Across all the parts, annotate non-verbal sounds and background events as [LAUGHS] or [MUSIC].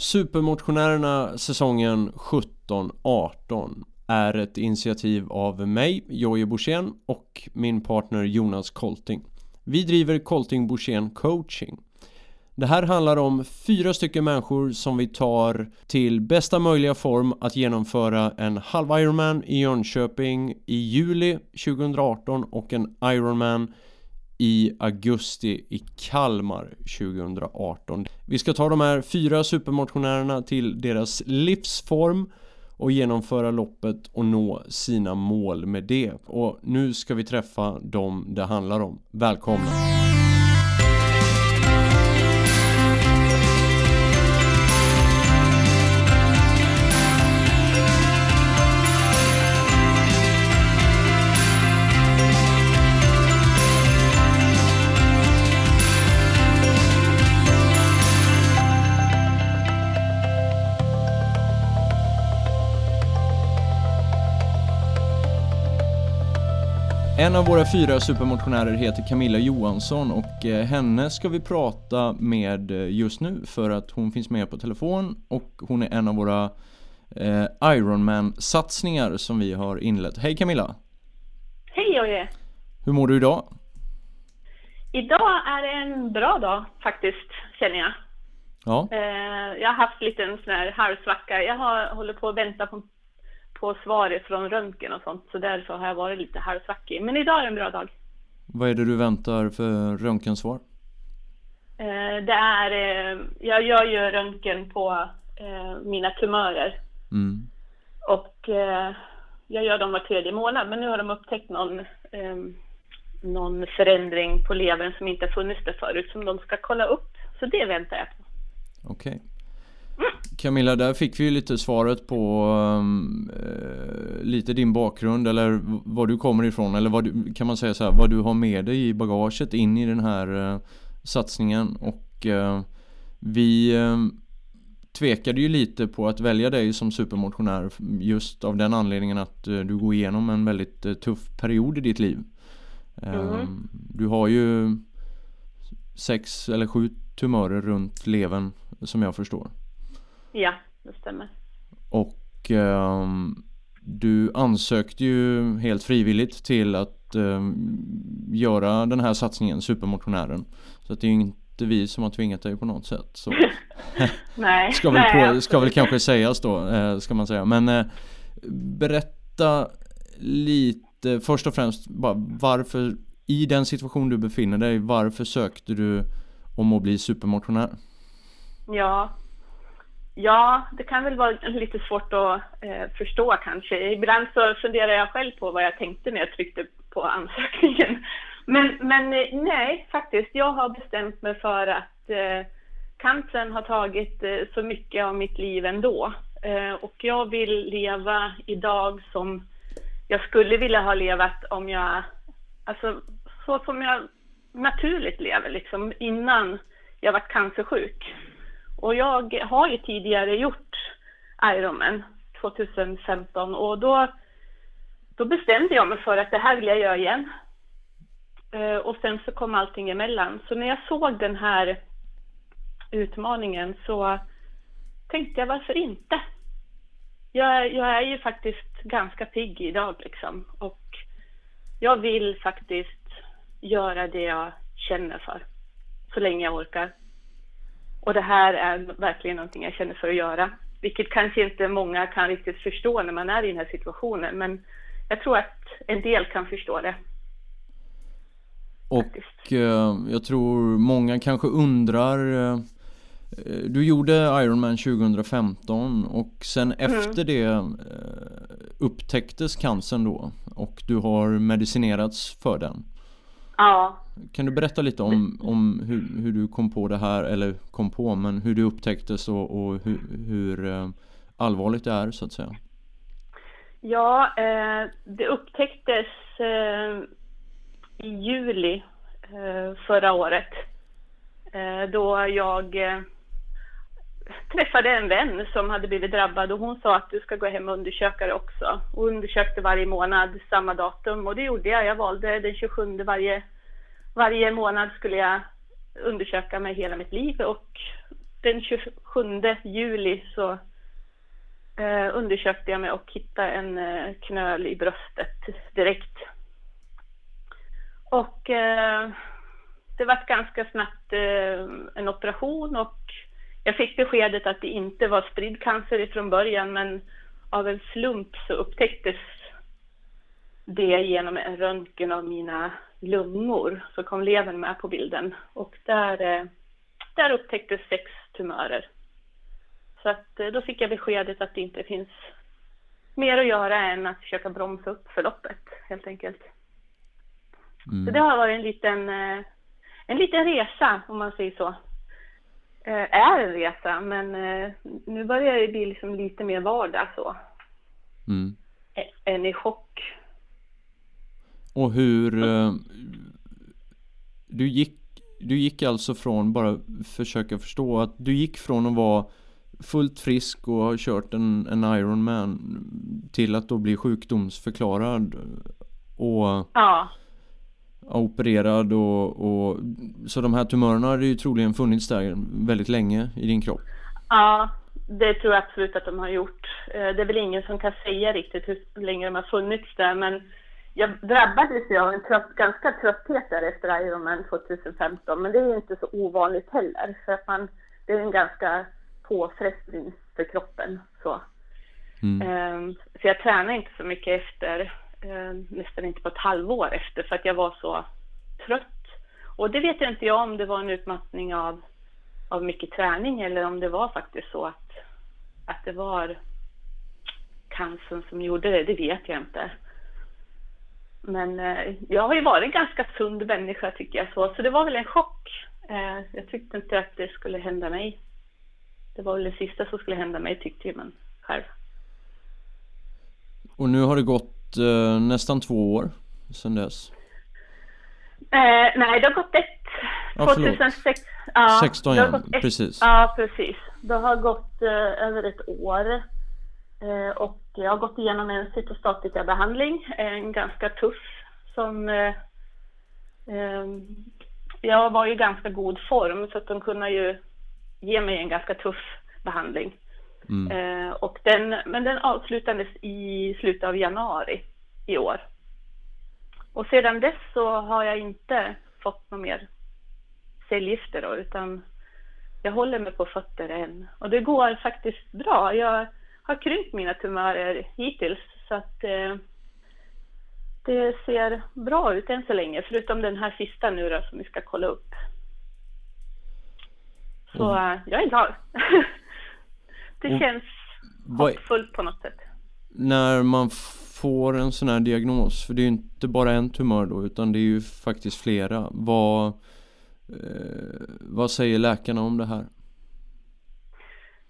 Supermotionärerna säsongen 17-18 är ett initiativ av mig, Jojje Borssén och min partner Jonas Kolting. Vi driver Kolting Borssén coaching. Det här handlar om fyra stycken människor som vi tar till bästa möjliga form att genomföra en halv Ironman i Jönköping i juli 2018 och en Ironman i augusti i Kalmar 2018. Vi ska ta de här fyra supermotionärerna till deras livsform och genomföra loppet och nå sina mål med det. Och nu ska vi träffa dem det handlar om. Välkomna! En av våra fyra supermotionärer heter Camilla Johansson och eh, henne ska vi prata med eh, just nu för att hon finns med på telefon och hon är en av våra eh, Ironman-satsningar som vi har inlett. Hej Camilla! Hej Jojje! Hur mår du idag? Idag är det en bra dag faktiskt, känner jag. Ja. jag har haft lite en sån här halvsvacka. Jag har, håller på att vänta på på svar från röntgen och sånt. Så därför har jag varit lite halvsvackig. Men idag är en bra dag. Vad är det du väntar för röntgensvar? Eh, det är, eh, jag gör ju röntgen på eh, mina tumörer. Mm. Och jag gör dem var tredje månad. Men nu har de upptäckt någon, eh, någon förändring på levern som inte funnits där förut. Som de ska kolla upp. Så det väntar jag på. Okej. Okay. Camilla, där fick vi ju lite svaret på um, uh, lite din bakgrund eller var du kommer ifrån eller vad du, kan man säga så här, vad du har med dig i bagaget in i den här uh, satsningen och uh, vi tvekade ju lite på att välja dig som supermotionär just av den anledningen att du går igenom en väldigt tuff period i ditt liv. Mm. Du har ju sex eller sju tumörer runt levern som jag förstår. Ja, det stämmer. Och um, du ansökte ju helt frivilligt till att um, göra den här satsningen, Supermotionären. Så att det är ju inte vi som har tvingat dig på något sätt. Så. [LAUGHS] [LAUGHS] nej. ska, väl nej, på, ska väl kanske sägas då, eh, ska man säga. Men eh, berätta lite, först och främst, bara, varför i den situation du befinner dig, varför sökte du om att bli supermotionär? Ja, Ja, det kan väl vara lite svårt att eh, förstå kanske. Ibland så funderar jag själv på vad jag tänkte när jag tryckte på ansökningen. Men, men eh, nej, faktiskt. Jag har bestämt mig för att eh, cancern har tagit eh, så mycket av mitt liv ändå. Eh, och jag vill leva idag som jag skulle vilja ha levat om jag, alltså så som jag naturligt lever liksom innan jag var cancersjuk. Och jag har ju tidigare gjort Ironman 2015 och då, då bestämde jag mig för att det här vill jag göra igen. Eh, och sen så kom allting emellan. Så när jag såg den här utmaningen så tänkte jag varför inte? Jag, jag är ju faktiskt ganska pigg idag liksom och jag vill faktiskt göra det jag känner för så länge jag orkar. Och det här är verkligen någonting jag känner för att göra. Vilket kanske inte många kan riktigt förstå när man är i den här situationen. Men jag tror att en del kan förstå det. Och eh, jag tror många kanske undrar eh, Du gjorde Ironman 2015 och sen mm. efter det eh, upptäcktes cancern då och du har medicinerats för den. Ja. Kan du berätta lite om, om hur, hur du kom på det här, eller kom på, men hur det upptäcktes och, och hur, hur allvarligt det är så att säga? Ja, eh, det upptäcktes eh, i juli eh, förra året eh, då jag eh, träffade en vän som hade blivit drabbad och hon sa att du ska gå hem och undersöka det också. Och undersökte varje månad samma datum och det gjorde jag. Jag valde den 27 varje, varje månad skulle jag undersöka mig hela mitt liv och den 27 juli så eh, undersökte jag mig och hittade en eh, knöl i bröstet direkt. Och eh, det var ganska snabbt eh, en operation och jag fick beskedet att det inte var spridd cancer från början men av en slump så upptäcktes det genom en röntgen av mina lungor. Så kom levern med på bilden och där, eh, där upptäcktes sex tumörer. Så att eh, då fick jag beskedet att det inte finns mer att göra än att försöka bromsa upp förloppet helt enkelt. Mm. Så det har varit en liten, eh, en liten resa om man säger så. Är en resa men nu börjar det bli liksom lite mer vardag så. Mm. Än i chock. Och hur du gick du gick alltså från, bara försöka förstå, att du gick från att vara fullt frisk och har kört en, en Ironman till att då bli sjukdomsförklarad och ja. opererad och, och så de här tumörerna har ju troligen funnits där väldigt länge i din kropp. Ja, det tror jag absolut att de har gjort. Eh, det är väl ingen som kan säga riktigt hur länge de har funnits där men jag drabbades ju av en trött, ganska trötthet där efter Ironman 2015 men det är ju inte så ovanligt heller för att man, det är en ganska påfrestning för kroppen. Så. Mm. Um, så jag tränade inte så mycket efter, um, nästan inte på ett halvår efter för att jag var så trött. Och det vet jag inte jag om det var en utmattning av, av mycket träning eller om det var faktiskt så att, att det var cancern som gjorde det, det vet jag inte. Men eh, jag har ju varit en ganska sund människa tycker jag så, så det var väl en chock. Eh, jag tyckte inte att det skulle hända mig. Det var väl det sista som skulle hända mig tyckte man själv. Och nu har det gått eh, nästan två år sedan dess. Eh, nej, det har gått ett. Ja, 2006. Ja, 16 ja, precis. Ja, precis. Det har gått eh, över ett år. Eh, och jag har gått igenom en cytostatikabehandling, en ganska tuff som eh, eh, jag var i ganska god form så att de kunde ju ge mig en ganska tuff behandling. Mm. Eh, och den, men den avslutades i slutet av januari i år. Och sedan dess så har jag inte fått något mer cellgifter då, utan jag håller mig på fötter än. Och det går faktiskt bra. Jag har krympt mina tumörer hittills så att eh, det ser bra ut än så länge, förutom den här sista nu då som vi ska kolla upp. Så mm. jag är glad. [LAUGHS] det och, känns hoppfullt på något sätt. När man får en sån här diagnos, för det är ju inte bara en tumör då utan det är ju faktiskt flera. Vad, eh, vad säger läkarna om det här?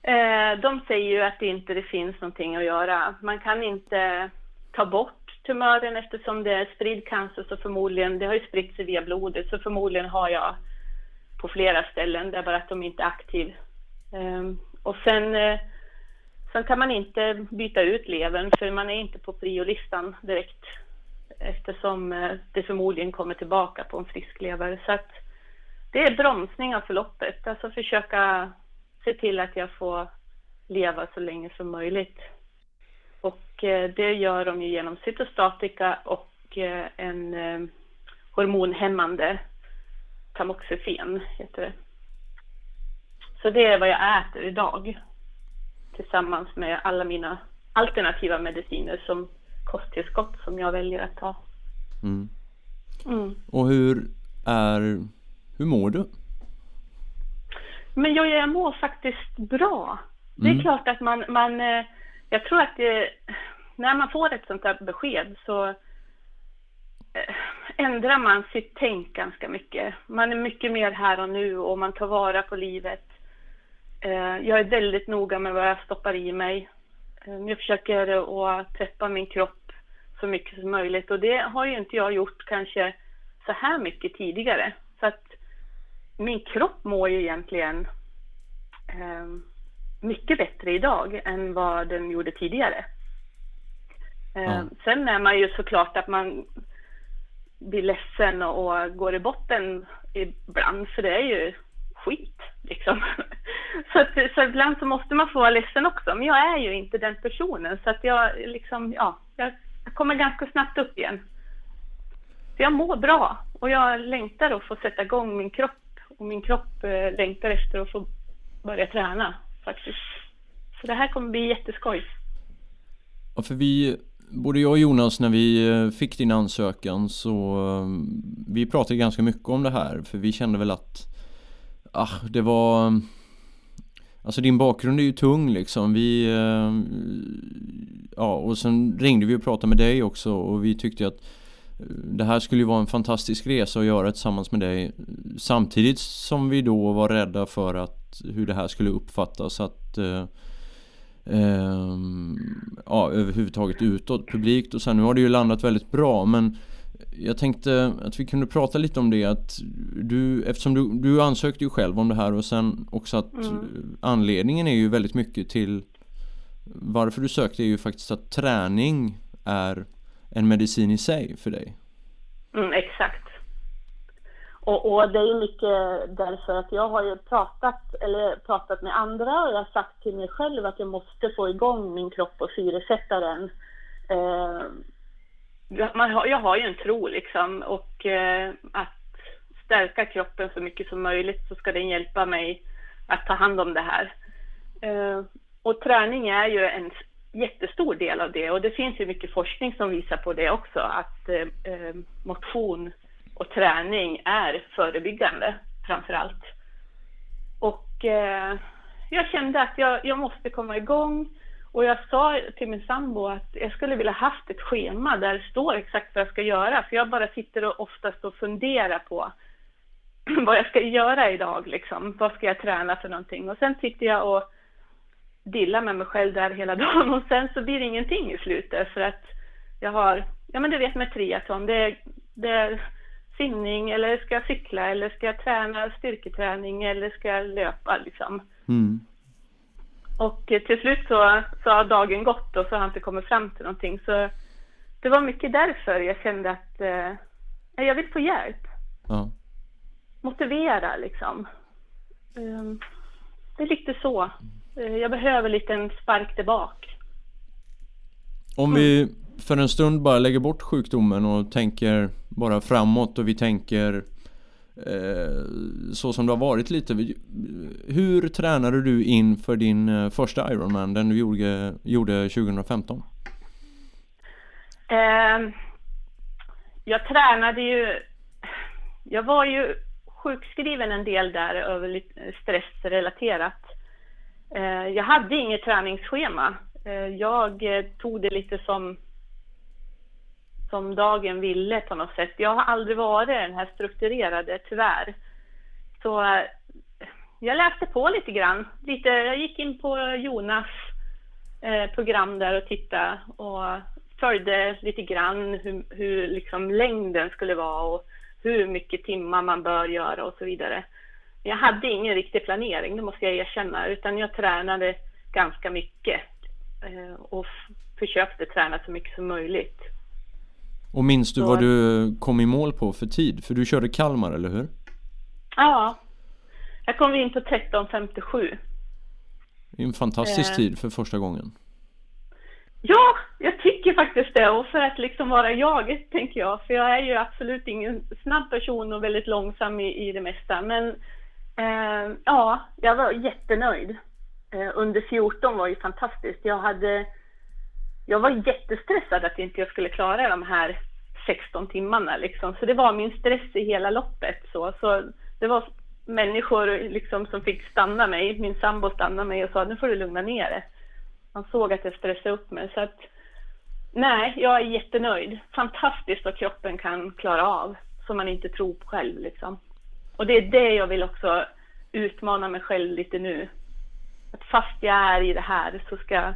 Eh, de säger ju att det inte det finns någonting att göra. Man kan inte ta bort tumören eftersom det är spridd cancer så förmodligen, det har ju spritt sig via blodet, så förmodligen har jag på flera ställen, det är bara att de inte är aktiv. Ehm, och sen, eh, sen kan man inte byta ut levern för man är inte på priolistan direkt eftersom eh, det förmodligen kommer tillbaka på en frisk lever. Så att det är bromsning av förloppet, alltså försöka se till att jag får leva så länge som möjligt. Och uh, det gör de ju genom cytostatika och en hormonhämmande tamoxifen heter det. Så det är vad jag äter idag tillsammans med alla mina alternativa mediciner som kosttillskott som jag väljer att ta. Mm. Mm. Och hur är, hur mår du? Men jag, jag mår faktiskt bra. Det är mm. klart att man, man, eh, jag tror att det, när man får ett sånt här besked så eh, ändrar man sitt tänk ganska mycket. Man är mycket mer här och nu och man tar vara på livet. Eh, jag är väldigt noga med vad jag stoppar i mig. Jag försöker att preppa min kropp så mycket som möjligt och det har ju inte jag gjort kanske så här mycket tidigare. Så att min kropp mår ju egentligen eh, mycket bättre idag än vad den gjorde tidigare. Mm. Sen är man ju såklart att man blir ledsen och går i botten ibland, för det är ju skit liksom. [LAUGHS] så, att, så ibland så måste man få vara ledsen också. Men jag är ju inte den personen. Så att jag liksom, ja, jag, jag kommer ganska snabbt upp igen. Så jag mår bra och jag längtar att få sätta igång min kropp. Och min kropp eh, längtar efter att få börja träna faktiskt. Så det här kommer bli jätteskoj. Ja, för vi, både jag och Jonas när vi eh, fick din ansökan så eh, vi pratade ganska mycket om det här för vi kände väl att ah, det var Alltså din bakgrund är ju tung liksom. Vi eh, Ja och sen ringde vi och pratade med dig också och vi tyckte att det här skulle ju vara en fantastisk resa att göra tillsammans med dig Samtidigt som vi då var rädda för att hur det här skulle uppfattas att eh, eh, Ja överhuvudtaget utåt publikt och sen nu har det ju landat väldigt bra men jag tänkte att vi kunde prata lite om det att du, eftersom du, du ansökte ju själv om det här och sen också att mm. anledningen är ju väldigt mycket till varför du sökte är ju faktiskt att träning är en medicin i sig för dig. Mm, exakt. Och, och, det är mycket därför att jag har ju pratat, eller pratat med andra och jag har sagt till mig själv att jag måste få igång min kropp och syresätta den. Eh, man har, jag har ju en tro liksom och eh, att stärka kroppen så mycket som möjligt så ska den hjälpa mig att ta hand om det här. Eh, och träning är ju en jättestor del av det och det finns ju mycket forskning som visar på det också att eh, motion och träning är förebyggande framför allt. Och eh, jag kände att jag, jag måste komma igång och jag sa till min sambo att jag skulle vilja haft ett schema där det står exakt vad jag ska göra. För jag bara sitter och oftast och funderar på [CLEARS THROAT] vad jag ska göra idag liksom. Vad ska jag träna för någonting? Och sen sitter jag och dillar med mig själv där hela [LAUGHS] dagen och sen så blir det ingenting i slutet för att jag har, ja men du vet med triathlon, det, det är simning eller ska jag cykla eller ska jag träna styrketräning eller ska jag löpa liksom. Mm. Och till slut så, så har dagen gått och så har jag inte kommit fram till någonting. Så det var mycket därför jag kände att eh, jag vill få hjälp. Ja. Motivera liksom. Um, det är lite så. Uh, jag behöver lite en spark tillbaka. Om vi för en stund bara lägger bort sjukdomen och tänker bara framåt och vi tänker Eh, så som det har varit lite. Hur tränade du inför din eh, första Ironman, den du gjorde, gjorde 2015? Eh, jag tränade ju, jag var ju sjukskriven en del där över stressrelaterat. Eh, jag hade inget träningsschema. Eh, jag eh, tog det lite som som dagen ville på något sätt. Jag har aldrig varit den här strukturerade, tyvärr. Så jag läste på lite grann. Lite, jag gick in på Jonas program där och tittade och följde lite grann hur, hur liksom längden skulle vara och hur mycket timmar man bör göra och så vidare. Jag hade ingen riktig planering, det måste jag erkänna, utan jag tränade ganska mycket eh, och försökte träna så mycket som möjligt. Och minns du så... vad du kom i mål på för tid? För du körde Kalmar, eller hur? Ja. Jag kom in på 13.57. Det är en fantastisk eh... tid för första gången. Ja, jag tycker faktiskt det. Och för att liksom vara jag, tänker jag. För jag är ju absolut ingen snabb person och väldigt långsam i, i det mesta. Men eh, ja, jag var jättenöjd. Eh, under 14 var ju fantastiskt. Jag hade jag var jättestressad att inte jag skulle klara de här 16 timmarna liksom. Så det var min stress i hela loppet så. så det var människor liksom som fick stanna mig, min sambo stannade mig och sa nu får du lugna ner dig. Han såg att jag stressade upp mig så att nej, jag är jättenöjd. Fantastiskt vad kroppen kan klara av som man inte tror på själv liksom. Och det är det jag vill också utmana mig själv lite nu. Att fast jag är i det här så ska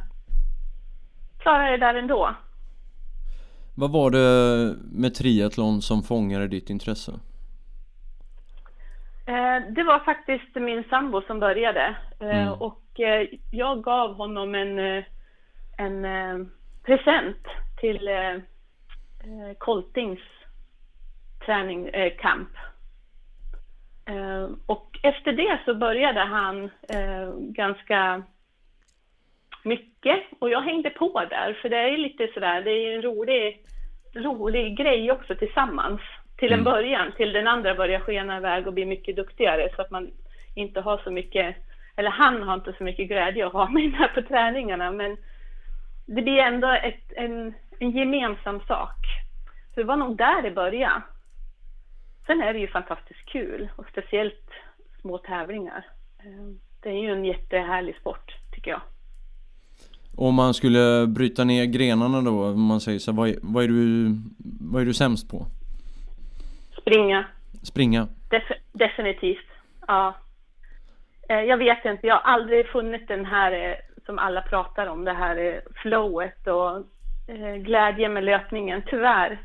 klarade det där ändå. Vad var det med triathlon som fångade ditt intresse? Eh, det var faktiskt min sambo som började eh, mm. och eh, jag gav honom en, en present till Koltings träning, camp. Eh, och efter det så började han eh, ganska mycket och jag hängde på där för det är lite sådär, det är en rolig, rolig grej också tillsammans till en Mm. början, till den andra börjar skena iväg och bli mycket duktigare så att man inte har så mycket, eller han har inte så mycket glädje att ha mig [LAUGHS] med på träningarna men det blir ändå ett, en, en gemensam sak. Så det var nog där det började. Sen är det ju fantastiskt kul och speciellt små tävlingar. Eh, Det är ju en jättehärlig sport tycker jag. Om man skulle bryta ner grenarna då, om man säger så, vad är, vad är du, vad är du sämst på? Springa, Springa? def- definitivt. Ja. Eh, Jag vet inte, jag har aldrig funnit den här eh, som alla pratar om, det här eh, flowet och glädjen med löpningen, tyvärr.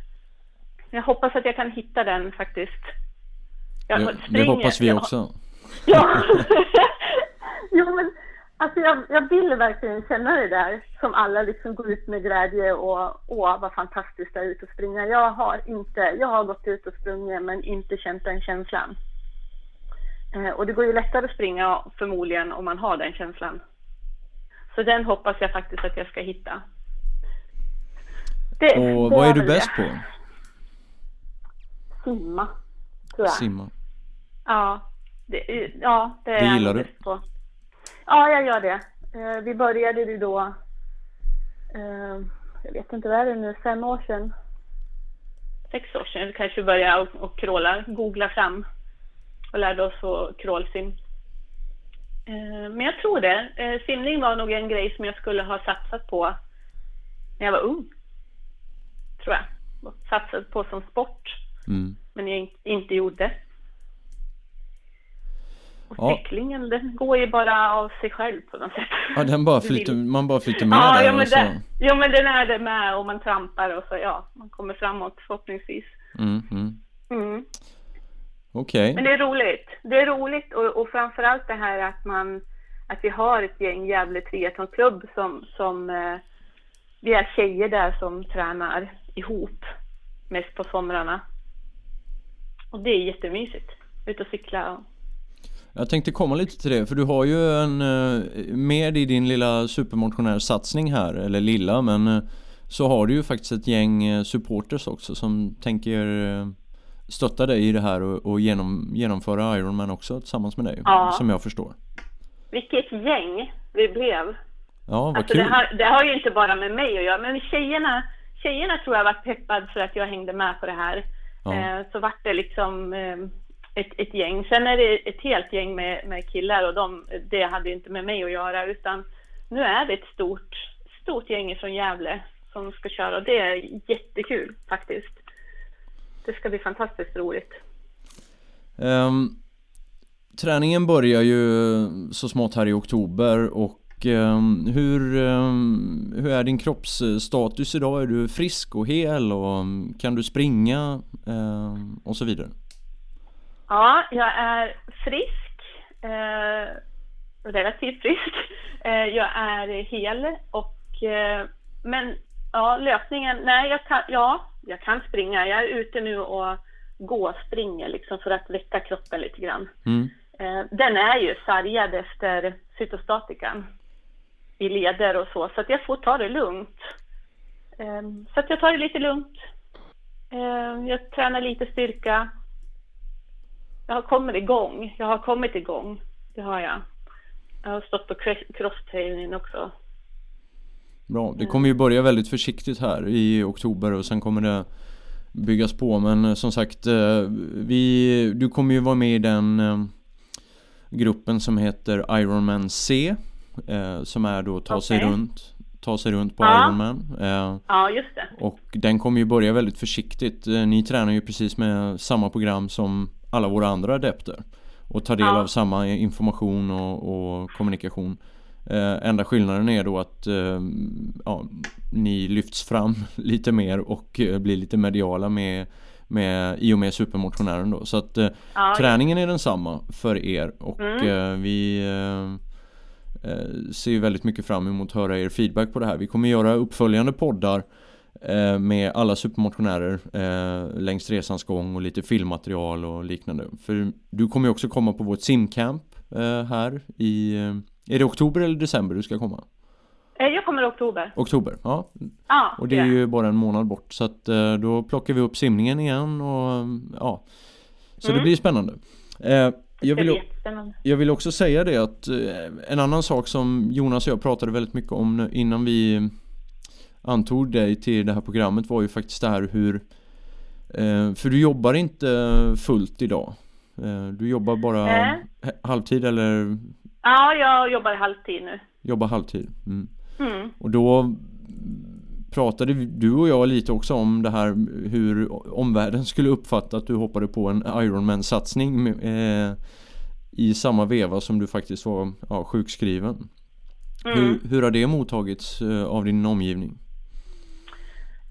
Jag hoppas att jag kan hitta den faktiskt. Jag Det, det hoppas vi också. Ja. [LAUGHS] jo, men alltså jag, jag vill verkligen känna det där som alla liksom går ut med glädje och åh vad fantastiskt det är ut och springa. Jag har inte, jag har gått ut och sprungit men inte känt den känslan. Eh, och det går ju lättare att springa förmodligen om man har den känslan. Så den hoppas jag faktiskt att jag ska hitta. Det- Och vad är du bäst det. på? Simma, tror jag. Simma. Ja, det, ja, det är Det gillar du? På. Ja, jag gör det. Eh, vi började ju då, eh, jag vet inte vad är det nu, fem år sedan? Sex år sedan vi kanske började och, och kråla, googla fram och lärde oss att krålsim. Eh, men jag tror det. Eh, simning var nog en grej som jag skulle ha satsat på när jag var ung. Tror jag. Och Satsat på som sport Mm. men jag in- inte gjorde. Och Ja. cyklingen, den går ju bara av sig själv på något sätt. Ja, den bara flyter, man bara flyter med Ja, där ja, men så. den, jo, men den är det med och man trampar och så, ja, man kommer framåt förhoppningsvis. Mm, mm. Mm. Okej. Men det är roligt. Det är roligt och, och framförallt det här att man, att vi har ett gäng Gävle triathlonklubb som, som eh, vi är tjejer där som tränar ihop mest på somrarna. Och det är jättemysigt. Ut och cykla och Jag tänkte komma lite till det, för du har ju en eh, med i din lilla supermotionärsatsning här, eller lilla, men eh, så har du ju faktiskt ett gäng eh, supporters också som tänker stötta dig i det här och, och genom, genomföra Ironman också tillsammans med dig, Ja. som jag förstår. Vilket gäng vi blev. Ja, vad Alltså kul! det, har, det har ju inte bara med mig att göra, men tjejerna, tjejerna tror jag var peppad för att jag hängde med på det här. Ja. Eh, så vart det liksom eh, ett, ett gäng. Sen är det ett helt gäng med, med killar och de, det hade inte med mig att göra utan nu är det ett stort, stort gäng från Gävle som ska köra och det är jättekul faktiskt. Det ska bli fantastiskt roligt. Ehm, träningen börjar ju så smått här i oktober och ehm, hur, ehm, hur är din kroppsstatus idag? Är du frisk och hel och mm, kan du springa ehm, och så vidare? Ja, jag är frisk. Eh, relativt frisk. [LAUGHS] Eh, jag är hel och eh, men ja, löpningen, nej jag kan, ja, jag kan springa. Jag är ute nu och gå springer liksom för att väcka kroppen lite grann. Mm. Eh, den är ju sargad efter cytostatikan i leder och så, så att jag får ta det lugnt. Eh, så att jag tar det lite lugnt. Eh, jag tränar lite styrka. Jag har kommit igång. Jag har kommit igång. Det har jag. Jag har stått på crosstraining också. Bra, det kommer ju börja väldigt försiktigt här i oktober och sen kommer det byggas på men eh, som sagt eh, vi, du kommer ju vara med i den eh, gruppen som heter Ironman C eh, som är då ta sig Okej. runt ta sig runt på Ja. Ironman eh, Ja, just det. och den kommer ju börja väldigt försiktigt Eh, ni tränar ju precis med samma program som alla våra andra adepter och tar del Ja. av samma information och, och kommunikation Eh, enda skillnaden är då att eh, ja, ni lyfts fram [LAUGHS] lite mer och eh, blir lite mediala med, med, i och med supermotionären då. Så att eh, Ja, träningen är densamma för er och Mm. eh, vi ser ju väldigt mycket fram emot att höra er feedback på det här. Vi kommer göra uppföljande poddar eh, med alla supermotionärer eh, längs resans gång och lite filmmaterial och liknande. För du kommer ju också komma på vårt simcamp eh, här i, eh, är det oktober eller december du ska komma? Eh, jag kommer i oktober. Oktober, ja. Ja, Och det är ju bara en månad bort så att eh, då plockar vi upp simningen igen och ja. Så det Mm. blir spännande. Jag, vill, jag vill också säga det att eh, en annan sak som Jonas och jag pratade väldigt mycket om innan vi antog dig till det här programmet var ju faktiskt det här hur eh, För du jobbar inte fullt idag. Eh, du jobbar bara Nej. h- halvtid eller Ja, jag jobbar halvtid nu. jobbar halvtid. Mm. Mm. Och då pratade du och jag lite också om det här hur omvärlden skulle uppfatta att du hoppade på en Ironman-satsning eh, i samma veva som du faktiskt var ja, sjukskriven. Mm. Hur, hur har det mottagits eh, av din omgivning?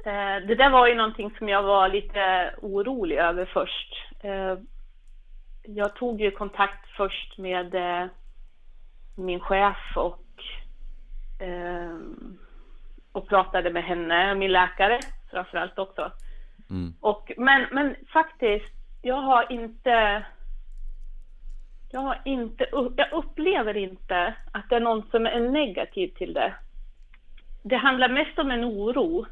Eh, Det där var ju någonting som jag var lite orolig över först. Eh, Jag tog ju kontakt först med eh, min chef och, och pratade med henne, min läkare framförallt också. Mm. Och, men, men faktiskt, jag har inte... Jag har inte... Jag upplever inte att det är någon som är negativ till det. Det handlar mest om en oro.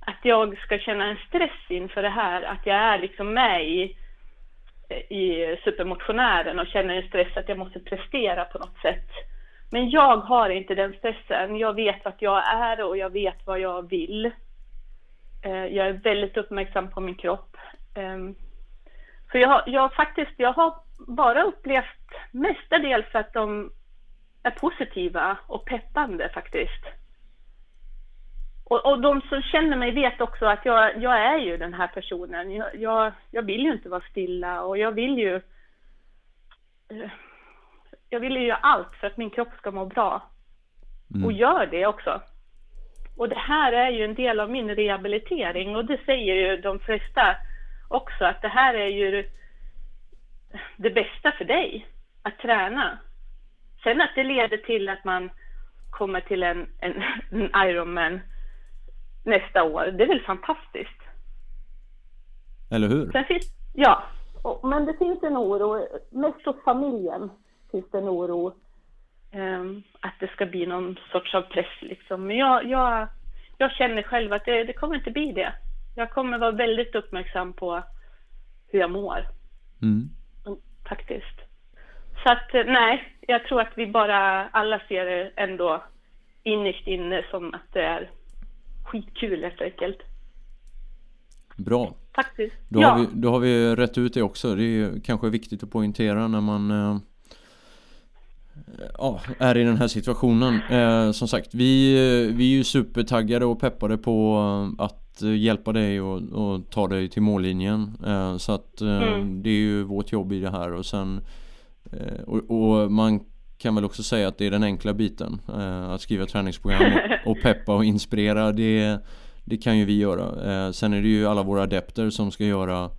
Att jag ska känna en stress inför det här. Att jag är liksom med i, i supermotionären och känner en stress att jag måste prestera på något sätt. Men jag har inte den stressen. Jag vet vart jag är och jag vet vad jag vill. Eh, jag är väldigt uppmärksam på min kropp. Ehm, så jag, har- jag faktiskt, jag har bara upplevt mestadels att de är positiva och peppande faktiskt. Och, och de som känner mig vet också att jag, jag är ju den här personen. Jag, jag, jag vill ju inte vara stilla och jag vill ju eh, jag vill ju göra allt för att min kropp ska må bra. Mm. Och gör det också. Och det här är ju en del av min rehabilitering och det säger ju de flesta också att det här är ju det bästa för dig, att träna. Sen att det leder till att man kommer till en, en, en Ironman nästa år, det är väl fantastiskt. Eller hur? Finns, ja, men det finns en oro, mest hos familjen finns det en oro ehm, att det ska bli någon sorts av press liksom. Men jag, jag, jag känner själv att det, det kommer inte bli det. Jag kommer vara väldigt uppmärksam på hur jag mår, Mm. mm, faktiskt. Så att eh, nej, jag tror att vi bara alla ser det ändå innerst inne som att det är skitkul helt enkelt. Bra. Faktiskt. Då, ja. har vi, då har vi rätt ut det också. Det är ju kanske viktigt att poängtera när man eh, ja, är i den här situationen. Eh, som sagt, vi, vi är ju supertaggade och peppade på att hjälpa dig och, och ta dig till mållinjen. Eh, så att eh, Mm. det är ju vårt jobb i det här och sen eh, och, och man kan väl också säga att det är den enkla biten. Eh, att skriva träningsprogram och, [LAUGHS] och peppa och inspirera. Det, det kan ju vi göra. Eh, sen är det ju alla våra adepter som ska göra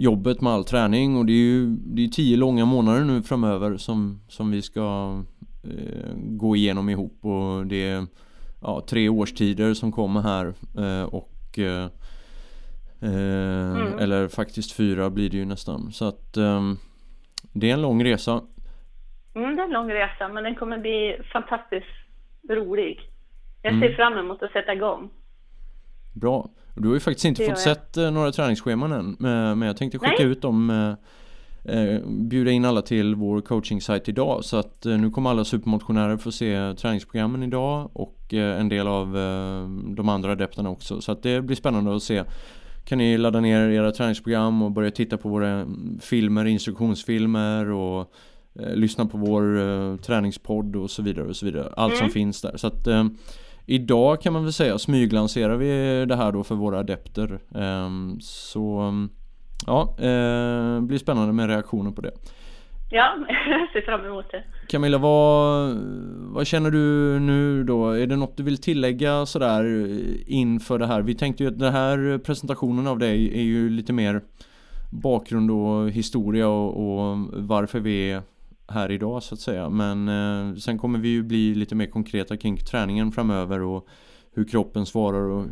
jobbet med all träning och det är ju det är tio långa månader nu framöver som, som vi ska eh, gå igenom ihop och det är ja, tre årstider som kommer här eh, och eh, eh, Mm. eller faktiskt fyra blir det ju nästan så att ehm, det är en lång resa Mm, det är en lång resa, men den kommer bli fantastiskt rolig. Jag ser Mm. fram emot att sätta igång. Bra. Du har ju faktiskt inte fått sett eh, några träningsscheman än eh, Men jag tänkte skicka Nej. ut dem eh, Bjuda in alla till vår coaching-sajt idag Så att nu kommer alla supermotionärer få se träningsprogrammen idag Och en del av de andra adepterna också Så att det blir spännande att se Kan ni ladda ner era träningsprogram och börja titta på våra mm, filmer, instruktionsfilmer och lyssna på vår träningspodd och så vidare och så vidare Allt som Mm. finns där så att Idag kan man väl säga smyglanserar vi det här då för våra adepter. Ehm, Så ja, eh, blir spännande med reaktioner på det. Ja, jag [LAUGHS] ser fram emot det. Camilla, vad, vad känner du nu då? Är det något du vill tillägga sådär inför det här? Vi tänkte ju att den här presentationen av dig är ju lite mer bakgrund och historia och, och varför vi är här idag så att säga. Men eh, sen kommer vi ju bli lite mer konkreta kring träningen framöver och hur kroppen svarar och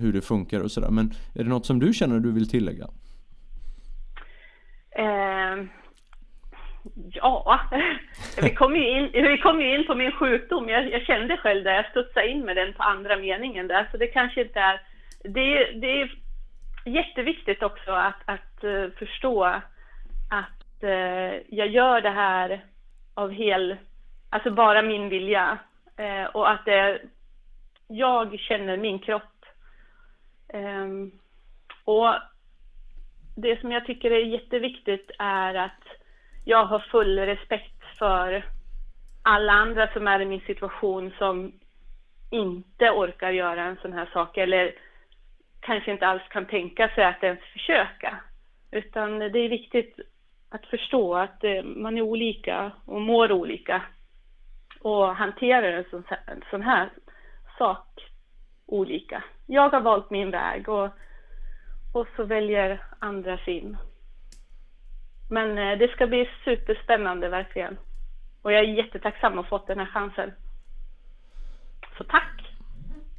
hur det funkar och sådär. Men är det något som du känner du vill tillägga? Eh, ja, vi kom ju in, vi kom ju in på min sjukdom. Jag, jag kände själv det, jag studsade in med den på andra meningen där, så det kanske inte är... Det, det är jätteviktigt också att, att eh, förstå att Eh, jag gör det här av hel, alltså bara min vilja. Eh, och att det, jag känner min kropp. Ehm, och det som jag tycker är jätteviktigt är att jag har full respekt för alla andra som är i min situation som inte orkar göra en sån här sak eller kanske inte alls kan tänka sig att ens försöka. Utan det är viktigt att förstå att eh, man är olika och mår olika och hanterar en sån, en sån här sak olika. Jag har valt min väg och, och så väljer andra sin. Men eh, det ska bli superspännande verkligen. Och jag är jättetacksam att ha fått den här chansen. Så tack!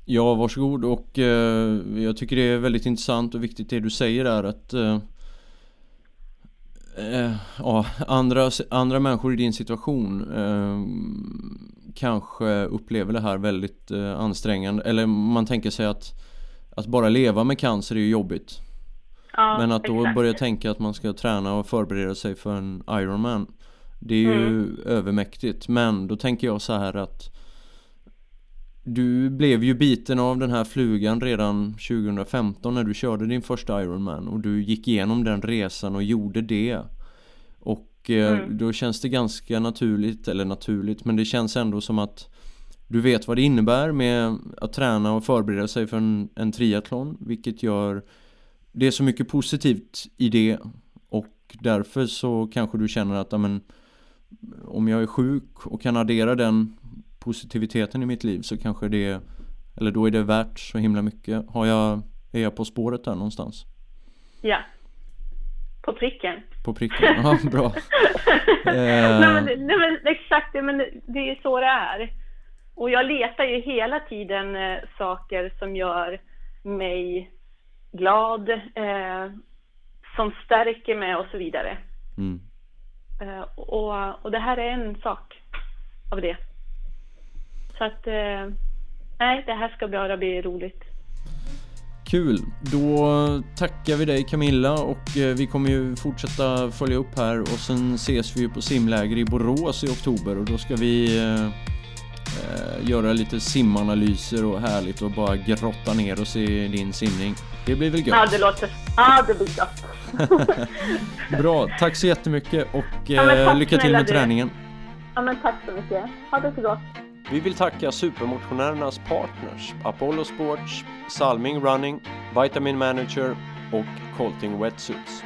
Ja, varsågod och eh, jag tycker det är väldigt intressant och viktigt det du säger där att eh, eh, ja, andra, andra människor i din situation eh, kanske upplever det här väldigt eh, ansträngande eller man tänker sig att att bara leva med cancer är ju jobbigt Ja, Men att då exakt. börja tänka att man ska träna och förbereda sig för en Ironman Det är ju Mm. övermäktigt Men då tänker jag så här att Du blev ju biten av den här flugan redan 2015 när du körde din första Ironman och du gick igenom den resan och gjorde det Och eh, Mm. då känns det ganska naturligt, eller naturligt men det känns ändå som att Du vet vad det innebär med att träna och förbereda sig för en, en triathlon vilket gör det är så mycket positivt i det och därför så kanske du känner att amen, om jag är sjuk och kan addera den positiviteten i mitt liv så kanske det eller då är det värt så himla mycket. Har jag, är jag på spåret där någonstans? Ja. På pricken. På pricken? Ja, [LAUGHS] bra. nej, men, Eh. nej men exakt, men det är ju så det är. Och jag letar ju hela tiden eh, saker som gör mig glad, eh, som stärker mig och så vidare. Mm. Eh, och, och det här är en sak av det. Så att, eh, nej, det här ska bara bli roligt. Kul! Då tackar vi dig Camilla och eh, vi kommer ju fortsätta följa upp här och sen ses vi ju på simläger i Borås i oktober och då ska vi eh, eh, göra lite simanalyser och härligt och bara grotta ner oss i din simning. Det blir väl Ja, gött? det låter... Ja, det blir gott. [LAUGHS] Bra, tack så jättemycket och Ja, eh, tack lycka till med träningen. Ja, men tack så mycket. Ha det så gott. Vi vill tacka supermotionärernas partners Apollo Sports, Salming Running, Vitamin Manager och Colting Wetsuits.